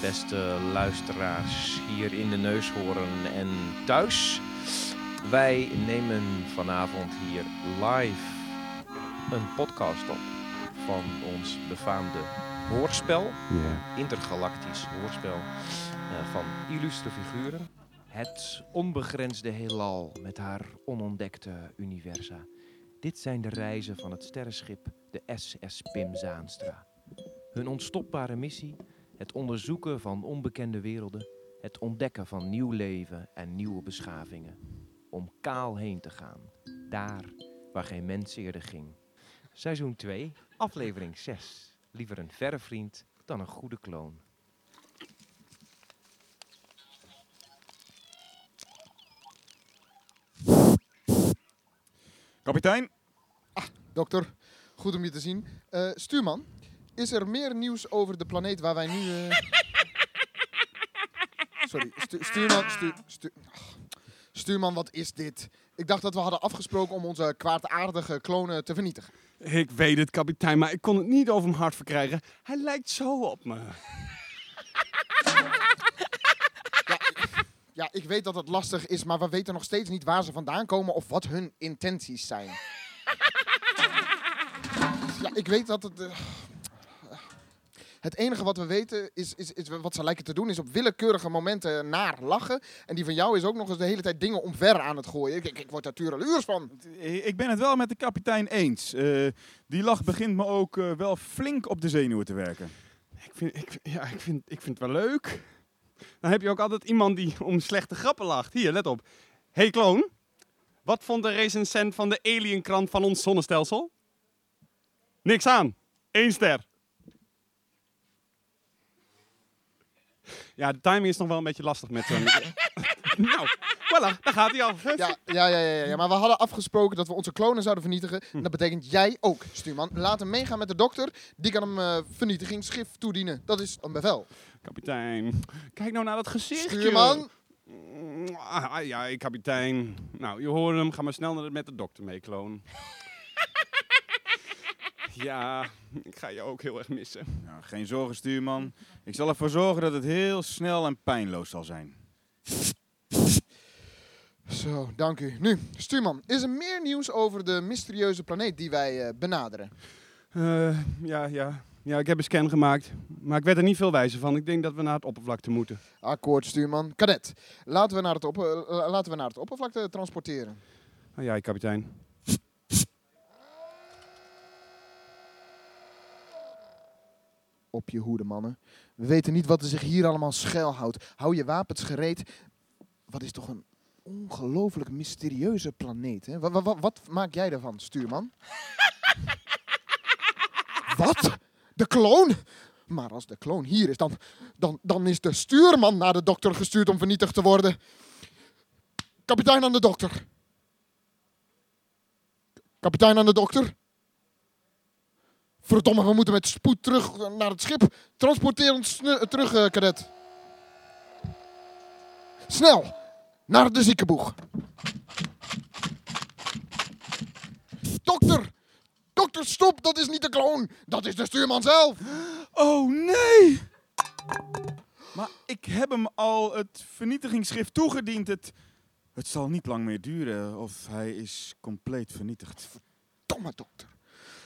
beste luisteraars hier in de Neushoorn en thuis. Wij nemen vanavond hier live een podcast op van ons befaamde hoorspel, intergalactisch hoorspel eh, van illustre figuren. Het onbegrensde heelal met haar onontdekte universa. Dit zijn de reizen van het sterrenschip de SS Pim Zaanstra. Hun onstopbare missie: het onderzoeken van onbekende werelden, het ontdekken van nieuw leven en nieuwe beschavingen. Om kaal heen te gaan, daar waar geen mens eerder ging. Seizoen 2, aflevering 6. Liever een verre vriend dan een goede kloon. Kapitein? Dokter, goed om je te zien. Eh, stuurman, is er meer nieuws over de planeet waar wij nu... eh, Sorry, stu- stuurman, stu- stu- Ach, stuurman, wat is dit? Ik dacht dat we hadden afgesproken om onze kwaadaardige klonen te vernietigen. Ik weet het, kapitein, maar ik kon het niet over mijn hart verkrijgen. Hij lijkt zo op me. Ja, ik weet dat het lastig is, maar we weten nog steeds niet waar ze vandaan komen of wat hun intenties zijn. Ja, ik weet dat het... eh, het enige wat we weten is, is, is wat ze lijken te doen, is op willekeurige momenten naar lachen. En die van jou is ook nog eens de hele tijd dingen omver aan het gooien. Ik, ik, ik word daar tureluurs van. Ik ben het wel met de kapitein eens. Eh, die lach begint me ook eh, wel flink op de zenuwen te werken. Ik vind, ik, ja, ik, vind, ik vind het wel leuk. Dan heb je ook altijd iemand die om slechte grappen lacht. Hier, let op. hey, kloon. Wat vond de recensent van de alienkrant van ons zonnestelsel? Niks aan. Eén ster. Ja, de timing is nog wel een beetje lastig met zo'n... nou, voilà, daar gaat hij al. Ja, ja, ja, ja, ja, maar we hadden afgesproken dat we onze klonen zouden vernietigen. En dat betekent jij ook, stuurman. Laat hem meegaan met de dokter. Die kan hem eh vernietigingsgif toedienen. Dat is een bevel. Kapitein, kijk nou naar dat gezichtje. Stuurman, Ah, ja, kapitein. Nou, je hoort hem. Ga maar snel naar- met de dokter mee, kloon. Ja, ik ga je ook heel erg missen. Nou, geen zorgen, stuurman. Ik zal ervoor zorgen dat het heel snel en pijnloos zal zijn. Zo, dank u. Nu, stuurman, is er meer nieuws over de mysterieuze planeet die wij eh, benaderen? Eh, ja, ja. Ja, ik heb een scan gemaakt. Maar ik werd er niet veel wijzer van. Ik denk dat we naar het oppervlakte moeten. Akkoord, stuurman. Kadet, laten we naar het, op, eh, laten we naar het oppervlakte transporteren. Oh ja, kapitein. Op je hoede, mannen. We weten niet wat er zich hier allemaal schuilhoudt. Hou je wapens gereed. Wat is toch een ongelooflijk mysterieuze planeet, hè? Wat, wat, wat maak jij ervan, stuurman? wat? De kloon? Maar als de kloon hier is, dan, dan, dan is de stuurman naar de dokter gestuurd om vernietigd te worden. Kapitein aan de dokter. Kapitein aan de dokter. Verdomme, we moeten met spoed terug naar het schip. Transporteer ons sne- terug, eh, kadet. Snel, naar de ziekenboeg. Dokter! Dokter, stop! Dat is niet de kloon. Dat is de stuurman zelf. Oh nee! Maar ik heb hem al het vernietigingsschrift toegediend. Het, het zal niet lang meer duren of hij is compleet vernietigd. Domme dokter.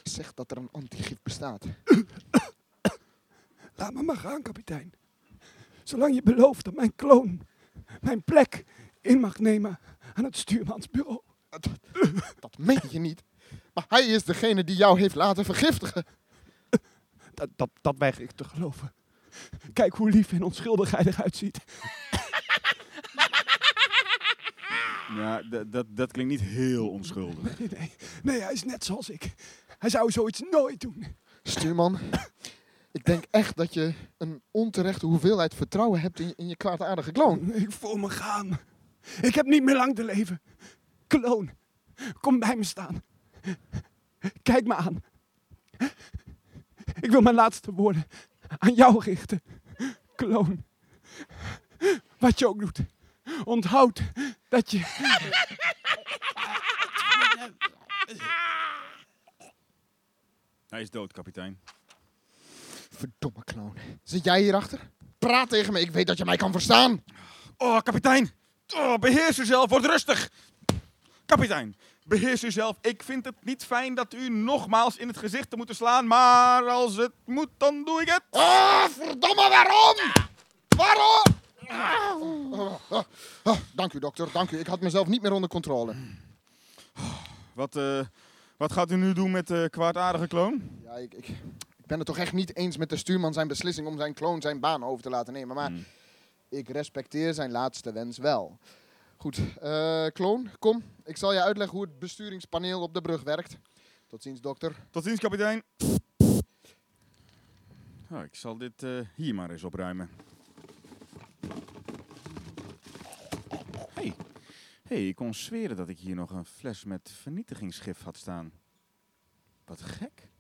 Zeg dat er een antigif bestaat. Laat me maar gaan, kapitein. Zolang je belooft dat mijn kloon mijn plek in mag nemen aan het stuurmansbureau. Dat, dat meen je niet. Maar hij is degene die jou heeft laten vergiftigen. Dat, dat, dat weiger ik te geloven. Kijk hoe lief en onschuldig hij eruit ziet. Ja, dat klinkt niet heel onschuldig. Nee, nee, nee, hij is net zoals ik. Hij zou zoiets nooit doen. Stuurman, ik denk echt dat je een onterechte hoeveelheid vertrouwen hebt in je, in je kwaadaardige kloon. Ik voel me gaan. Ik heb niet meer lang te leven. Kloon, kom bij me staan. Kijk me aan. Ik wil mijn laatste woorden aan jou richten. Kloon, wat je ook doet, onthoud dat je... Hij is dood, kapitein. Verdomme kloon. Zit jij hierachter? praat tegen me. Ik weet dat je mij kan verstaan. Oh, kapitein. Oh, beheers uzelf. Word rustig. Kapitein, beheers uzelf. Ik vind het niet fijn dat u nogmaals in het gezicht te moeten slaan. Maar als het moet, dan doe ik het. Ah, verdomme, waarom? Waarom? Ah, ah, dank u, dokter. Dank u. Ik had mezelf niet meer onder controle. Wat, eh, wat gaat u nu doen met de kwaadaardige kloon? Ja, ik, ik, ik ben het toch echt niet eens met de stuurman zijn beslissing om zijn kloon zijn baan over te laten nemen. Maar Hmm. ik respecteer zijn laatste wens wel. Goed, eh, kloon, kom. Ik zal je uitleggen hoe het besturingspaneel op de brug werkt. Tot ziens, dokter. Tot ziens, kapitein. Oh, ik zal dit eh, hier maar eens opruimen. Hey, ik kon zweren dat ik hier nog een fles met vernietigingsgif had staan. Wat gek.